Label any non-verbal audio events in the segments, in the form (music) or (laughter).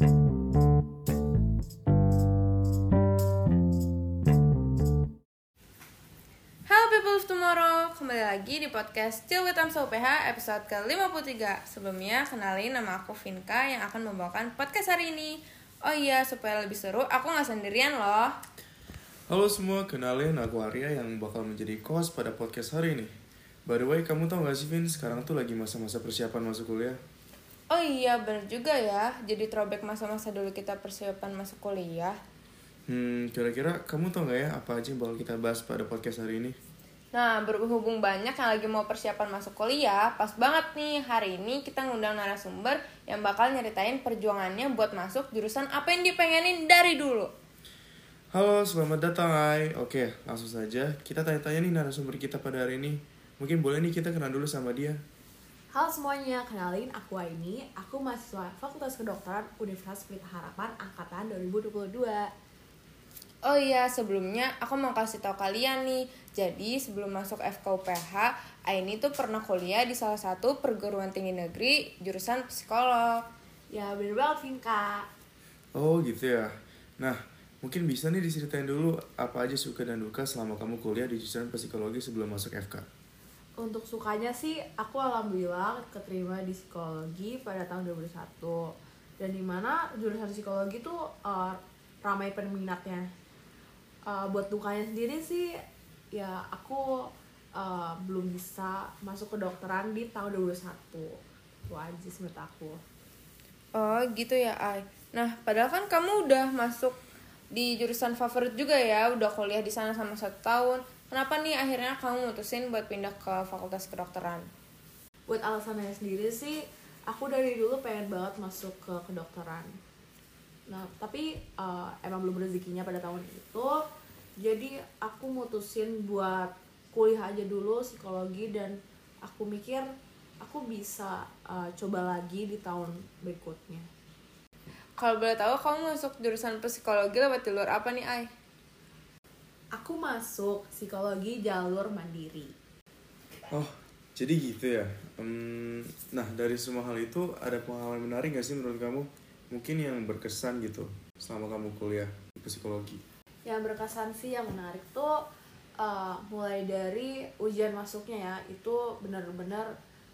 People kembali lagi di podcast Still with Amsa UPH episode ke-53. Sebelumnya, kenalin nama aku Vinka yang akan membawakan podcast hari ini. Oh iya, supaya lebih seru, aku nggak sendirian loh. Halo semua, kenalin aku Arya yang bakal menjadi host pada podcast hari ini. By the way, kamu tau gak sih Vin, sekarang tuh lagi masa-masa persiapan masuk kuliah. Oh iya, bener juga ya Jadi throwback masa-masa dulu kita persiapan masuk kuliah Hmm, kira-kira kamu tau gak ya apa aja yang bakal kita bahas pada podcast hari ini? Nah, berhubung banyak yang lagi mau persiapan masuk kuliah, pas banget nih hari ini kita ngundang narasumber yang bakal nyeritain perjuangannya buat masuk jurusan apa yang dipengenin dari dulu. Halo, selamat datang Ai. Oke, langsung saja kita tanya-tanya nih narasumber kita pada hari ini. Mungkin boleh nih kita kenal dulu sama dia. Halo semuanya, kenalin aku Aini. Aku mahasiswa Fakultas Kedokteran Universitas Pelita Harapan Angkatan 2022. Oh iya, sebelumnya aku mau kasih tahu kalian nih. Jadi, sebelum masuk FKUPH, Aini tuh pernah kuliah di salah satu perguruan tinggi negeri jurusan psikolog. Ya bener banget Vinka. Oh gitu ya. Nah, mungkin bisa nih diceritain dulu apa aja suka dan duka selama kamu kuliah di jurusan psikologi sebelum masuk FK. Untuk sukanya sih, aku alhamdulillah keterima di psikologi pada tahun 2021. Dan di mana jurusan psikologi tuh eh, ramai peminatnya. Eh, buat dukanya sendiri sih, ya aku eh, belum bisa masuk kedokteran di tahun 2021. Itu aja menurut aku. Oh gitu ya, Ai. Nah, padahal kan kamu udah masuk di jurusan favorit juga ya, udah kuliah di sana sama satu tahun. Kenapa nih akhirnya kamu mutusin buat pindah ke fakultas kedokteran? buat alasannya sendiri sih aku dari dulu pengen banget masuk ke kedokteran nah tapi uh, emang belum rezekinya pada tahun itu jadi aku mutusin buat kuliah aja dulu psikologi dan aku mikir aku bisa uh, coba lagi di tahun berikutnya Kalau boleh tahu kamu masuk jurusan psikologi lewat jalur apa nih, Ai? Aku masuk psikologi jalur mandiri Oh, jadi gitu ya. Hmm, nah, dari semua hal itu ada pengalaman menarik gak sih menurut kamu? Mungkin yang berkesan gitu selama kamu kuliah di psikologi. yang berkesan sih yang menarik tuh uh, mulai dari ujian masuknya ya itu benar-benar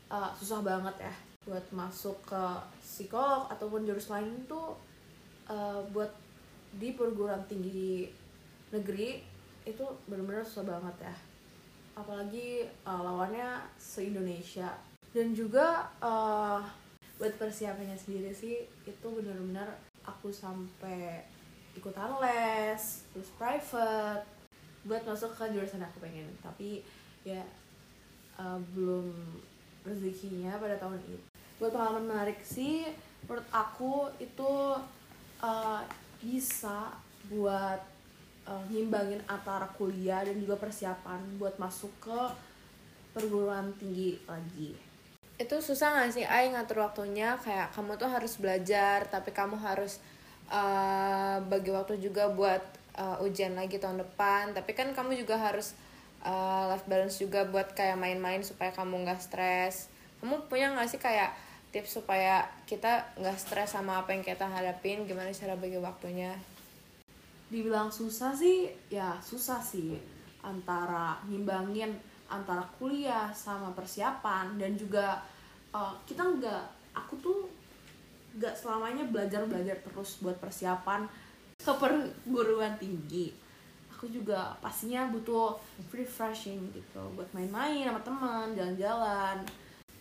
uh, susah banget ya buat masuk ke psikolog ataupun jurus lain tuh uh, buat di perguruan tinggi negeri itu benar-benar susah banget ya. Apalagi uh, lawannya se Indonesia dan juga uh, buat persiapannya sendiri sih itu benar-benar aku sampai ikutan les terus private. Buat masuk ke jurusan aku pengen. Tapi ya uh, belum rezekinya pada tahun itu buat pengalaman menarik sih menurut aku itu uh, bisa buat uh, ngimbangin antara kuliah dan juga persiapan buat masuk ke perguruan tinggi lagi Itu susah gak sih, Ai, ngatur waktunya? Kayak kamu tuh harus belajar, tapi kamu harus uh, bagi waktu juga buat uh, ujian lagi tahun depan. Tapi kan kamu juga harus uh, life balance juga buat kayak main-main supaya kamu nggak stres. Kamu punya gak sih kayak tips supaya kita nggak stres sama apa yang kita hadapin? Gimana cara bagi waktunya? Dibilang susah sih ya susah sih. Antara ngimbangin antara kuliah sama persiapan dan juga uh, kita nggak aku tuh nggak selamanya belajar belajar terus buat persiapan ke perguruan tinggi. Aku juga pastinya butuh refreshing gitu buat main-main sama teman jalan-jalan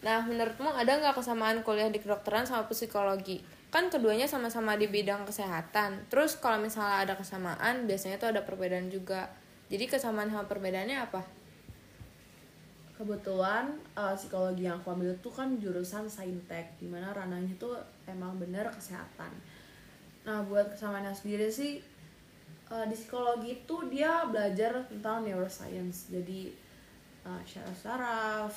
Nah, menurutmu ada nggak kesamaan kuliah di kedokteran sama psikologi? Kan keduanya sama-sama di bidang kesehatan. Terus kalau misalnya ada kesamaan, biasanya tuh ada perbedaan juga. Jadi kesamaan sama perbedaannya apa? kebetulan uh, psikologi yang aku ambil itu kan jurusan saintek di mana ranahnya tuh emang bener kesehatan nah buat kesamaannya sendiri sih uh, di psikologi itu dia belajar tentang neuroscience jadi uh, syaraf saraf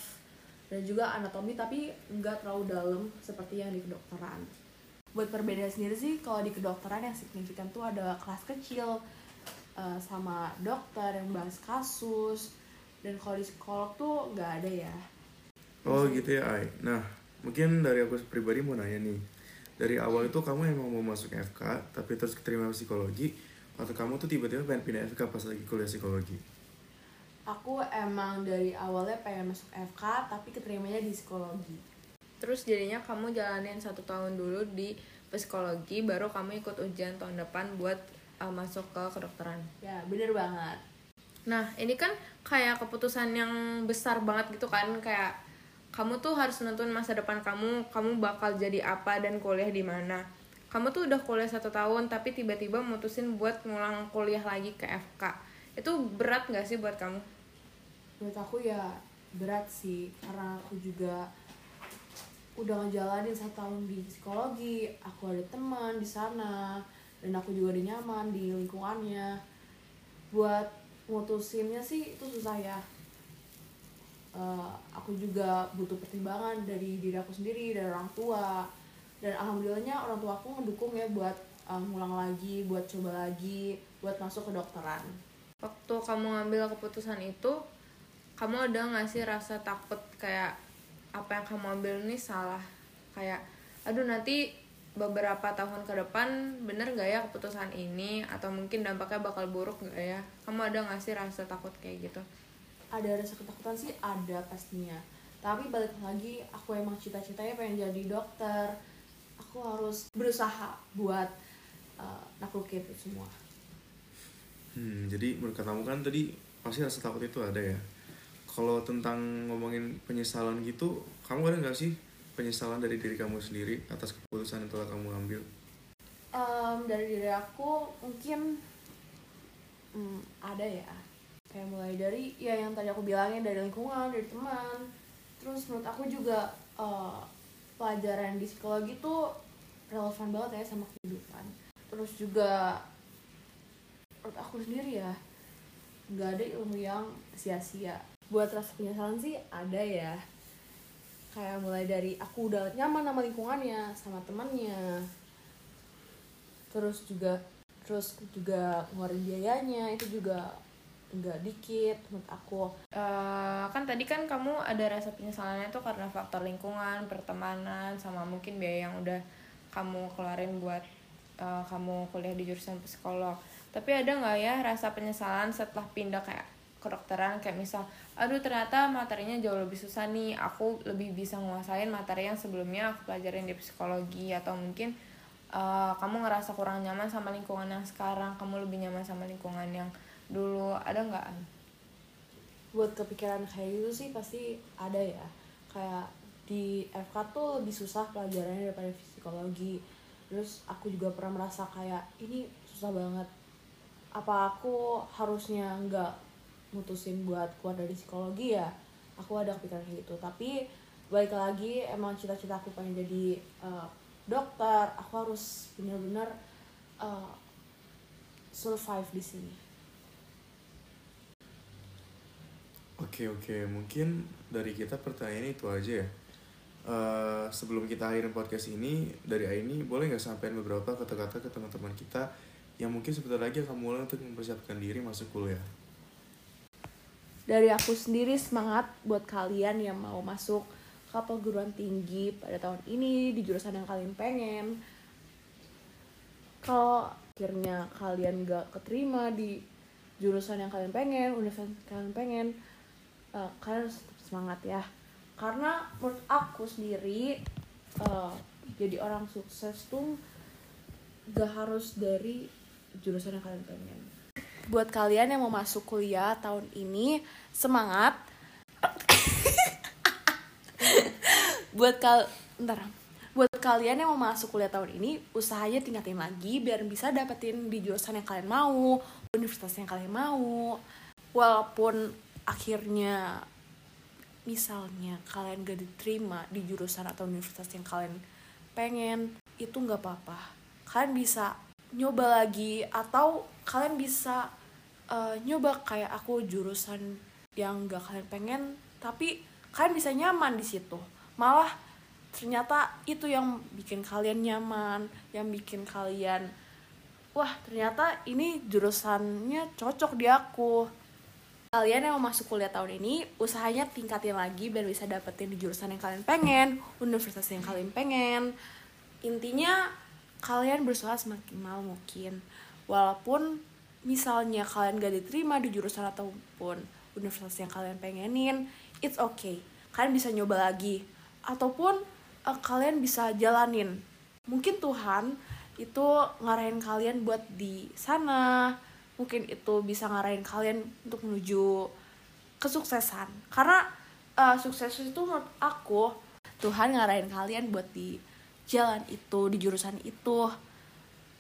dan juga anatomi tapi nggak terlalu dalam seperti yang di kedokteran buat perbedaan sendiri sih kalau di kedokteran yang signifikan tuh ada kelas kecil uh, sama dokter yang bahas kasus dan kalau di psikolog tuh nggak ada ya Oh gitu ya Ai. Nah mungkin dari aku pribadi mau nanya nih. dari awal itu kamu emang mau masuk FK tapi terus keterima psikologi atau kamu tuh tiba-tiba pengen pindah FK pas lagi kuliah psikologi aku emang dari awalnya pengen masuk FK tapi keterimanya di psikologi. Terus jadinya kamu jalanin satu tahun dulu di psikologi baru kamu ikut ujian tahun depan buat uh, masuk ke kedokteran. Ya bener banget. Nah ini kan kayak keputusan yang besar banget gitu kan kayak kamu tuh harus nentuin masa depan kamu kamu bakal jadi apa dan kuliah di mana. Kamu tuh udah kuliah satu tahun tapi tiba-tiba mutusin buat ngulang kuliah lagi ke FK itu berat gak sih buat kamu menurut aku ya berat sih karena aku juga udah ngejalanin satu tahun di psikologi aku ada teman di sana dan aku juga udah nyaman di lingkungannya. Buat mutusinnya sih itu susah ya. Uh, aku juga butuh pertimbangan dari diri aku sendiri dari orang tua. Dan alhamdulillahnya orang tua aku ngedukung ya buat um, ngulang lagi buat coba lagi buat masuk ke dokteran. Waktu kamu ngambil keputusan itu kamu ada nggak sih rasa takut kayak apa yang kamu ambil ini salah? Kayak aduh nanti beberapa tahun ke depan bener nggak ya keputusan ini? Atau mungkin dampaknya bakal buruk nggak ya? Kamu ada nggak sih rasa takut kayak gitu? Ada rasa ketakutan sih ada pastinya. Tapi balik lagi aku emang cita-citanya pengen jadi dokter. Aku harus berusaha buat uh, naklukin itu semua. Hmm, jadi menurut kamu kan tadi pasti rasa takut itu ada ya kalau tentang ngomongin penyesalan gitu kamu ada nggak sih penyesalan dari diri kamu sendiri atas keputusan yang telah kamu ambil? Um, dari diri aku mungkin um, ada ya. Kayak mulai dari ya yang tadi aku bilangin dari lingkungan dari teman. Terus menurut aku juga uh, pelajaran di psikologi tuh relevan banget ya sama kehidupan. Terus juga menurut aku sendiri ya nggak ada ilmu yang sia-sia buat rasa penyesalan sih ada ya. Kayak mulai dari aku udah nyaman sama lingkungannya sama temannya. Terus juga terus juga ngeluarin biayanya itu juga nggak dikit menurut aku. Uh, kan tadi kan kamu ada rasa penyesalannya tuh karena faktor lingkungan pertemanan sama mungkin biaya yang udah kamu keluarin buat uh, kamu kuliah di jurusan psikolog. Tapi ada nggak ya rasa penyesalan setelah pindah kayak kedokteran kayak misal aduh ternyata materinya jauh lebih susah nih aku lebih bisa nguasain materi yang sebelumnya aku pelajarin di psikologi atau mungkin uh, kamu ngerasa kurang nyaman sama lingkungan yang sekarang kamu lebih nyaman sama lingkungan yang dulu ada nggak buat kepikiran kayak gitu sih pasti ada ya. Kayak di FK tuh lebih susah pelajarannya daripada psikologi. Terus aku juga pernah merasa kayak ini susah banget. Apa aku harusnya nggak mutusin buat keluar dari psikologi ya aku ada kepikiran kayak gitu tapi balik lagi emang cita-cita aku pengen jadi uh, dokter aku harus benar-benar uh, survive di sini Oke oke mungkin dari kita pertanyaan itu aja ya. Uh, sebelum kita akhirin podcast ini dari Aini boleh nggak sampaikan beberapa kata-kata ke teman-teman kita yang mungkin sebentar lagi akan mulai untuk mempersiapkan diri masuk kuliah. Dari aku sendiri semangat buat kalian yang mau masuk ke perguruan tinggi pada tahun ini di jurusan yang kalian pengen. Kalau akhirnya kalian gak keterima di jurusan yang kalian pengen, universitas yang kalian pengen, uh, kalian harus semangat ya karena menurut aku sendiri uh, jadi orang sukses tuh gak harus dari jurusan yang kalian pengen buat kalian yang mau masuk kuliah tahun ini semangat. (laughs) Buat kal ntar. Buat kalian yang mau masuk kuliah tahun ini usahanya tingkatin lagi biar bisa dapetin di jurusan yang kalian mau universitas yang kalian mau. Walaupun akhirnya misalnya kalian gak diterima di jurusan atau universitas yang kalian pengen itu nggak apa-apa. Kalian bisa nyoba lagi atau kalian bisa uh, nyoba kayak aku jurusan yang gak kalian pengen tapi kalian bisa nyaman di situ. Malah ternyata itu yang bikin kalian nyaman yang bikin kalian wah ternyata ini jurusannya cocok di aku. Kalian yang mau masuk kuliah tahun ini usahanya tingkatin lagi biar bisa dapetin di jurusan yang kalian pengen universitas yang kalian pengen. Intinya kalian berusaha semaksimal mungkin. Walaupun misalnya kalian gak diterima di jurusan ataupun universitas yang kalian pengenin it's okay. Kalian bisa nyoba lagi. Ataupun uh, kalian bisa jalanin. Mungkin Tuhan itu ngarahin kalian buat di sana. Mungkin itu bisa ngarahin kalian untuk menuju kesuksesan. Karena uh, sukses itu menurut aku Tuhan ngarahin kalian buat di jalan itu di jurusan itu.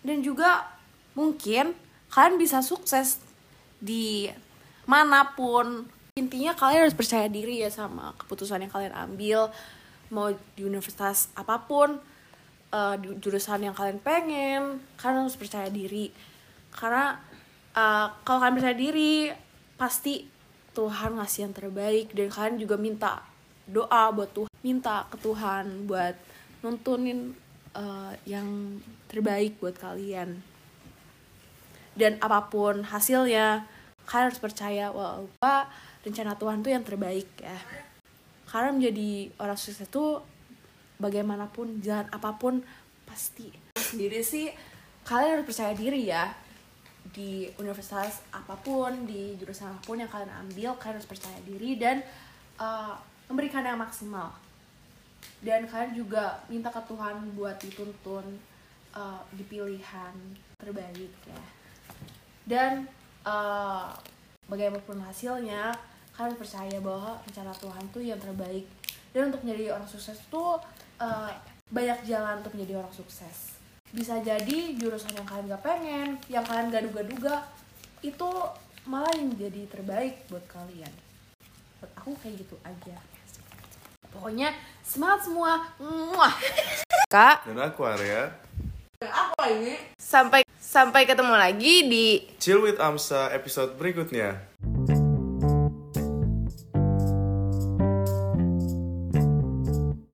Dan juga mungkin kalian bisa sukses di mana pun. Intinya kalian harus percaya diri ya sama keputusan yang kalian ambil. Mau di universitas apa pun uh, di jurusan yang kalian pengen kalian harus percaya diri. Karena uh, kalau kalian percaya diri pasti Tuhan ngasih yang terbaik. Dan kalian juga minta doa buat Tuhan minta ke Tuhan buat nuntunin uh, yang terbaik buat kalian. Dan apa pun hasilnya kalian harus percaya bahwa rencana Tuhan tuh yang terbaik ya. Karena menjadi orang sukses itu bagaimanapun jalan apa pun pasti. Sendiri sih kalian harus percaya diri ya. Di universitas apa pun di jurusan apa pun yang kalian ambil kalian harus percaya diri dan uh, memberikan yang maksimal dan kalian juga minta ke Tuhan buat dituntun uh, di pilihan terbaik ya. Dan uh, bagaimanapun hasilnya kalian percaya bahwa rencana Tuhan tuh yang terbaik. Dan untuk menjadi orang sukses tuh uh, banyak jalan untuk menjadi orang sukses. Bisa jadi jurusan yang kalian gak pengen yang kalian gak duga-duga itu malah yang jadi terbaik buat kalian. Buat aku kayak gitu aja pokoknya semangat semua Muah. (laughs) Kak, Dan aku Arya. apa ini sampai sampai ketemu lagi di Chill with Amsa episode berikutnya.